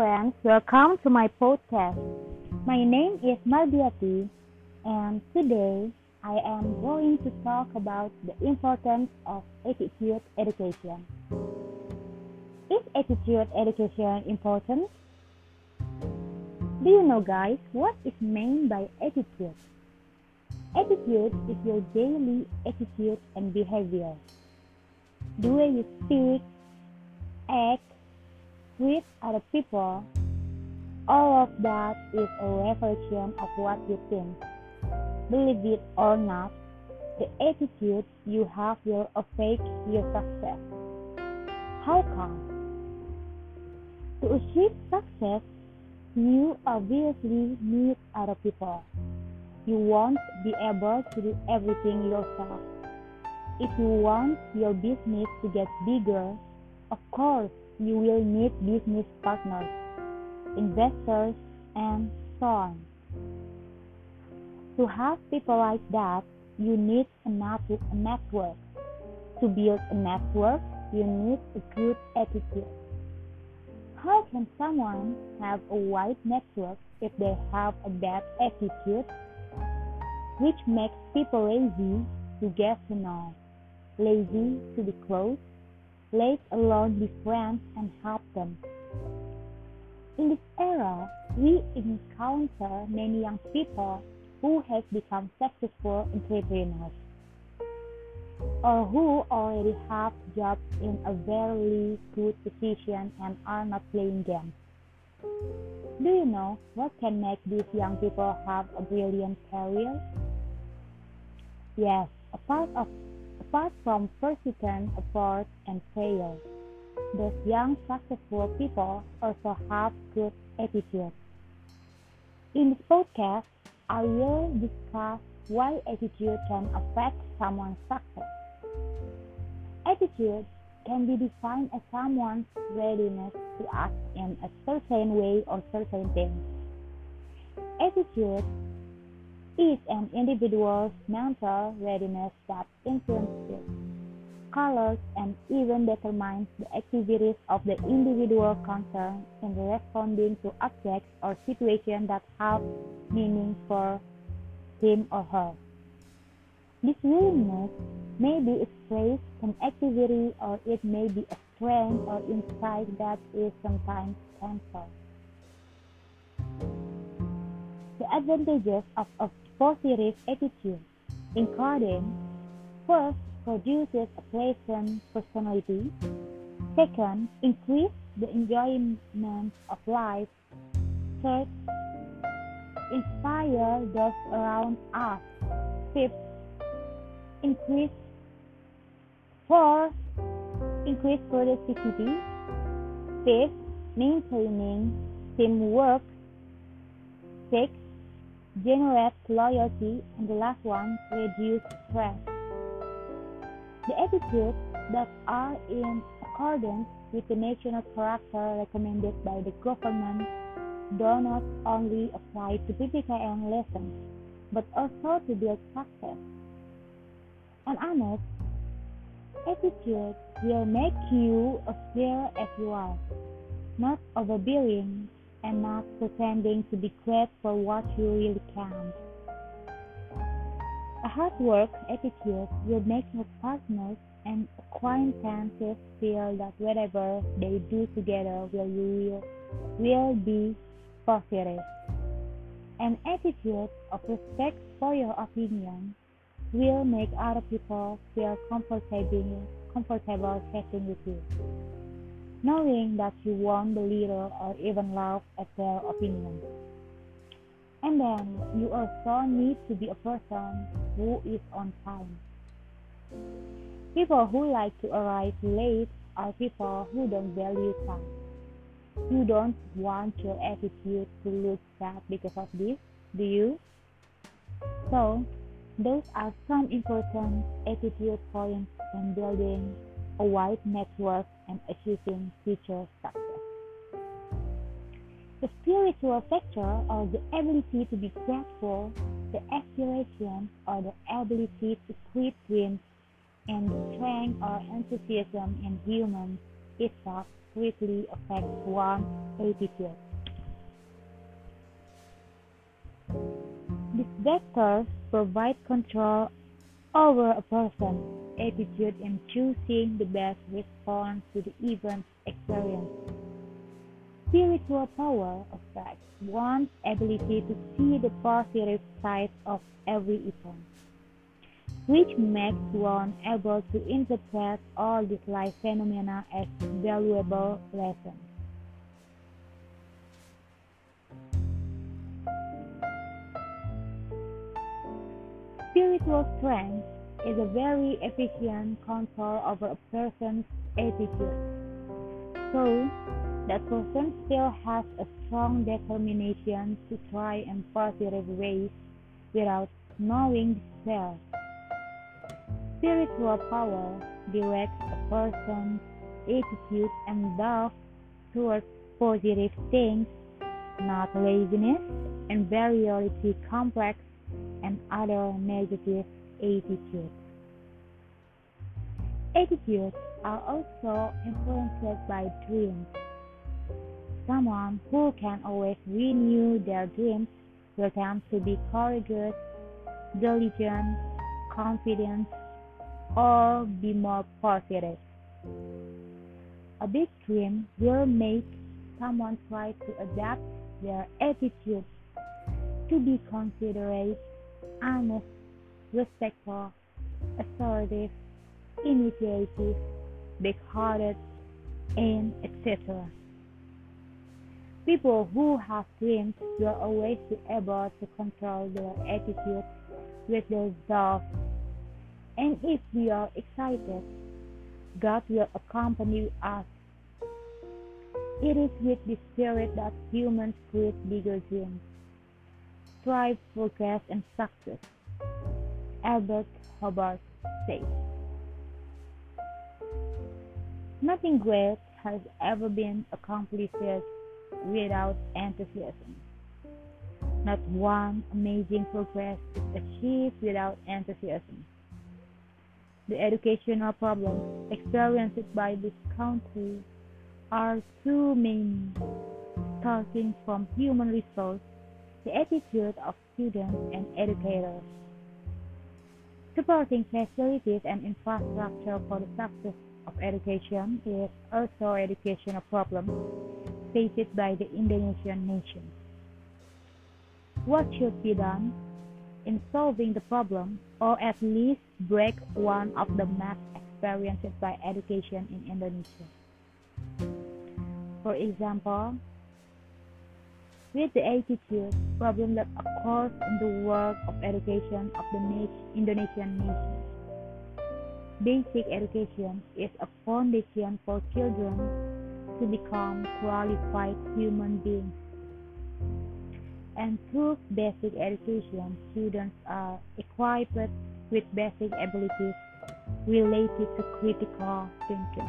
friends, welcome to my podcast. My name is Mardiati, and today I am going to talk about the importance of attitude education. Is attitude education important? Do you know, guys, what is meant by attitude? Attitude is your daily attitude and behavior. The way you speak, act, with other people, all of that is a reflection of what you think. Believe it or not, the attitude you have will affect your success. How come? To achieve success, you obviously need other people. You won't be able to do everything yourself. If you want your business to get bigger, of course, you will need business partners, investors, and so on. To have people like that, you need a network. To build a network, you need a good attitude. How can someone have a wide network if they have a bad attitude? Which makes people lazy to get to know, lazy to be close, let alone be friends and help them. In this era, we encounter many young people who have become successful entrepreneurs or who already have jobs in a very good position and are not playing games. Do you know what can make these young people have a brilliant career? Yes, a part of Apart from persistent effort and prayer, those young successful people also have good attitude. In this podcast, I will discuss why attitude can affect someone's success. Attitude can be defined as someone's readiness to act in a certain way or certain things. Attitude is an individual's mental readiness that influences, colors, and even determines the activities of the individual concerned in responding to objects or situations that have meaning for him or her. This willingness may be expressed in activity or it may be a strength or insight that is sometimes painful. The advantages of a positive attitude, including first, produces a pleasant personality, second, increase the enjoyment of life, third, inspire those around us, fifth, increase fourth, increase productivity, fifth, maintaining teamwork, sixth, generate loyalty, and the last one, reduce stress. The attitudes that are in accordance with the national character recommended by the government do not only apply to PPKN lessons, but also to build success. An honest attitude will make you appear as you are, not overbearing and not pretending to be great for what you really can't. A hard work attitude will make your partners and acquaintances feel that whatever they do together will, will, will be positive. An attitude of respect for your opinion will make other people feel comfortable, comfortable chatting with you knowing that you won't belittle or even laugh at their opinions. And then you also need to be a person who is on time. People who like to arrive late are people who don't value time. You don't want your attitude to look bad because of this, do you? So, those are some important attitude points in building a wide network and achieving future success. The spiritual factor or the ability to be grateful, the aspiration or the ability to quit dreams, and the strength or enthusiasm in humans itself greatly affects one's attitude. These vectors provide control over a person's attitude in choosing the best response to the event experienced. Spiritual power affects one's ability to see the positive side of every event, which makes one able to interpret all these life phenomena as valuable lessons. Spiritual strength is a very efficient control over a person's attitude. So, that person still has a strong determination to try and positive ways without knowing despair. Spiritual power directs a person's attitude and love towards positive things, not laziness, inferiority complex, and other negative attitudes. Attitudes are also influenced by dreams. Someone who can always renew their dreams will tend to be courageous, diligent, confident, or be more positive. A big dream will make someone try to adapt their attitude to be considerate honest, respectful, assertive, initiative, big-hearted, and etc. People who have dreams will always be able to control their attitude with their self. And if we are excited, God will accompany us. It is with the spirit that humans create bigger dreams strive, for progress, and success. Elbert Hubbard says. Nothing great has ever been accomplished without enthusiasm. Not one amazing progress is achieved without enthusiasm. The educational problems experienced by this country are too many, starting from human resource the attitude of students and educators. Supporting facilities and infrastructure for the success of education is also educational problem faced by the Indonesian nation. What should be done in solving the problem or at least break one of the mass experienced by education in Indonesia? For example, with the attitude problem that occurs in the work of education of the Indonesian nation. Basic education is a foundation for children to become qualified human beings. And through basic education, students are equipped with basic abilities related to critical thinking,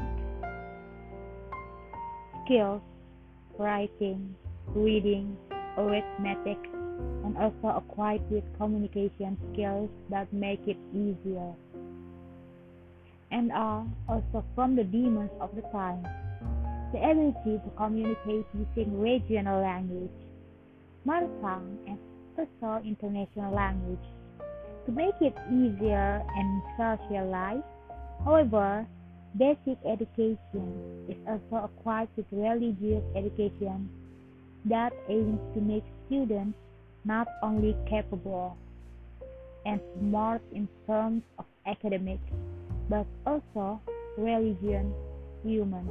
skills, writing, reading, arithmetic, and also acquired communication skills that make it easier. And are also from the demons of the time. The ability to communicate using regional language, mother tongue, and also international language to make it easier and social life. However, basic education is also acquired with religious education that aims to make students not only capable and smart in terms of academics, but also religion human.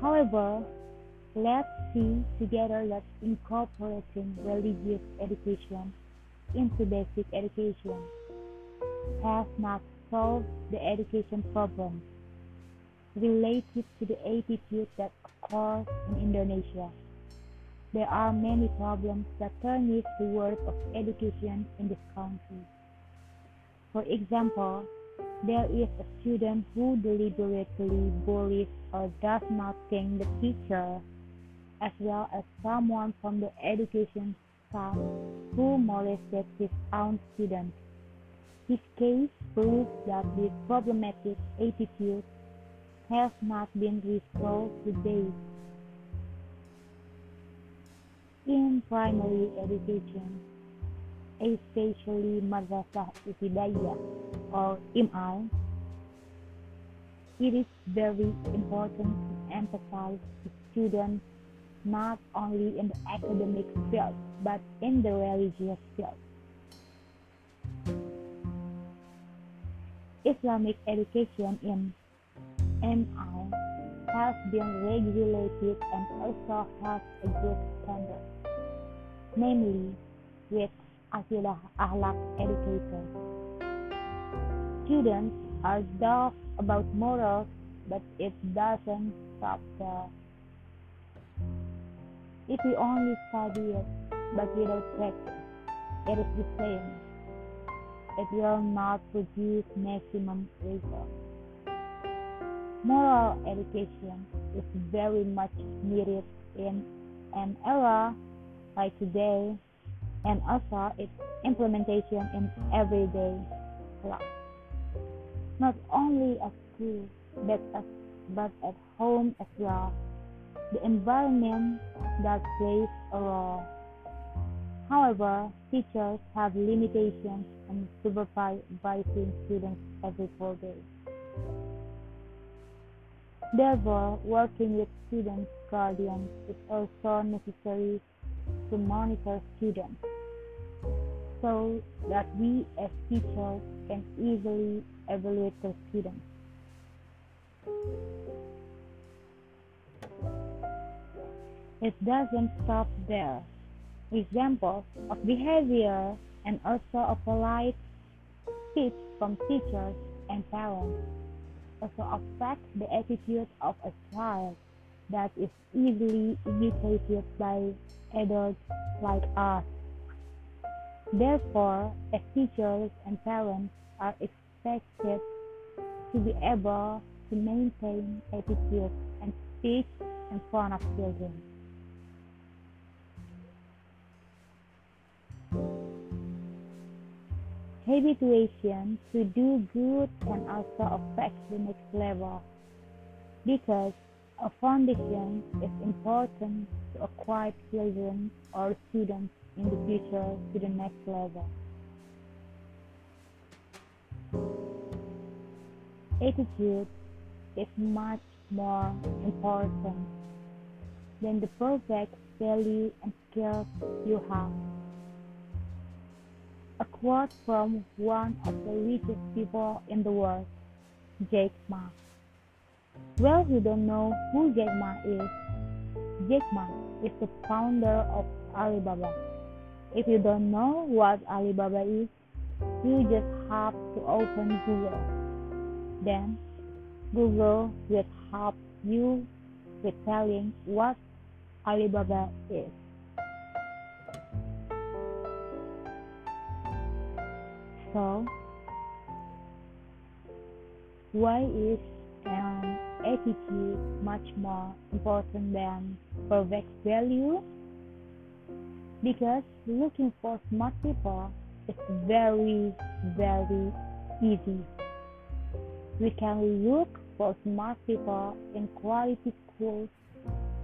However, let's see together that incorporating religious education into basic education has not solve the education problem related to the attitude that occurs in Indonesia. There are many problems that tarnish the work of education in this country. For example, there is a student who deliberately bullies or does not thank the teacher, as well as someone from the education staff who molested his own students. His case proves that this problematic attitude has not been resolved to date. In primary education, especially Madrasah Ibtidaiyah or MI, it is very important to emphasize to students not only in the academic field but in the religious field. Islamic education in MI has been regulated and also has a good standard, namely with Aqidah Akhlak educators. Students are taught about morals, but it doesn't stop there. If we only study it, but without practice, it is the same. It will not produce maximum results. Moral education is very much needed in an era like today and also its implementation in everyday life. Not only at school, but at, but at home as well. The environment that plays a role. However, teachers have limitations in supervising students every four days. Therefore, working with students' guardians is also necessary to monitor students so that we as teachers can easily evaluate the students. It doesn't stop there. Examples of behavior and also a polite speech from teachers and parents also affect the attitude of a child that is easily imitated by adults like us. Therefore, as teachers and parents are expected to be able to maintain attitude and speech in front of children. Habituation to do good can also affect the next level because a foundation is important to acquire children or students in the future to the next level. Attitude is much more important than the perfect value and skills you have. A quote from one of the richest people in the world, Jack Ma. Well, you don't know who Jack Ma is. Jack Ma is the founder of Alibaba. If you don't know what Alibaba is, you just have to open Google. Then Google will help you with telling what Alibaba is. So, why is an attitude much more important than perfect value? because looking for smart people is very, very easy. We can look for smart people in quality schools,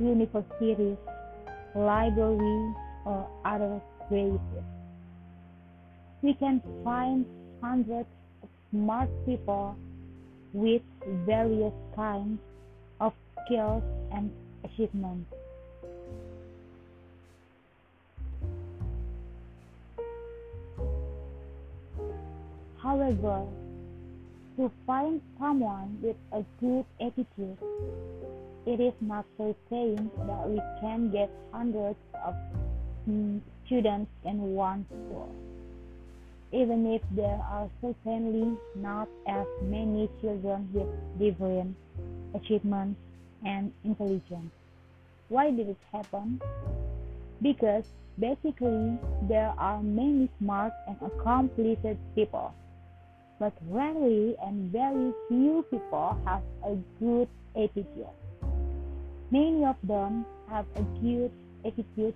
universities, libraries, or other places. We can find hundreds of smart people with various kinds of skills and achievements. However, to find someone with a good attitude, it is not certain that we can get hundreds of mm, students in one school, even if there are certainly not as many children with different achievements and intelligence. Why did it happen? Because basically there are many smart and accomplished people but rarely and very few people have a good attitude. Many of them have a good attitude,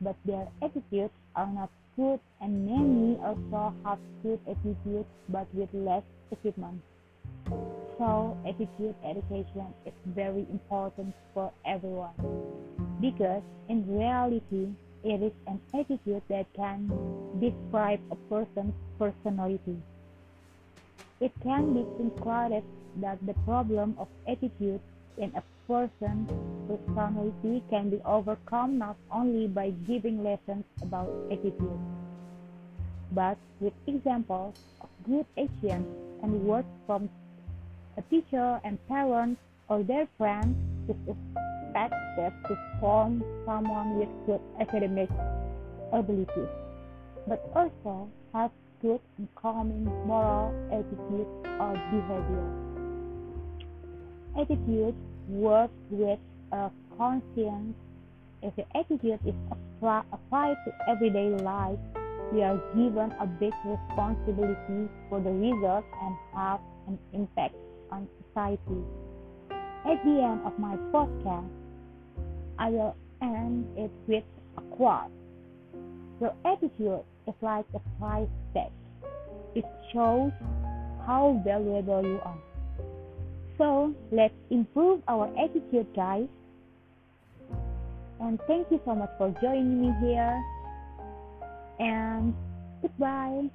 but their attitudes are not good and many also have good attitude but with less equipment. So attitude education is very important for everyone because in reality it is an attitude that can describe a person's personality. It can be concluded that the problem of attitude in a person's personality can be overcome not only by giving lessons about attitude, but with examples of good actions and words from a teacher and parents or their friends is expected to form someone with good academic abilities, but also have good and calming moral attitude or behavior. Attitude works with a conscience. If the attitude is applied to everyday life, we are given a big responsibility for the results and have an impact on society. At the end of my podcast, I will end it with a quote. Your attitude is like a price tag. It shows how valuable you are. So let's improve our attitude, guys. And thank you so much for joining me here. And goodbye.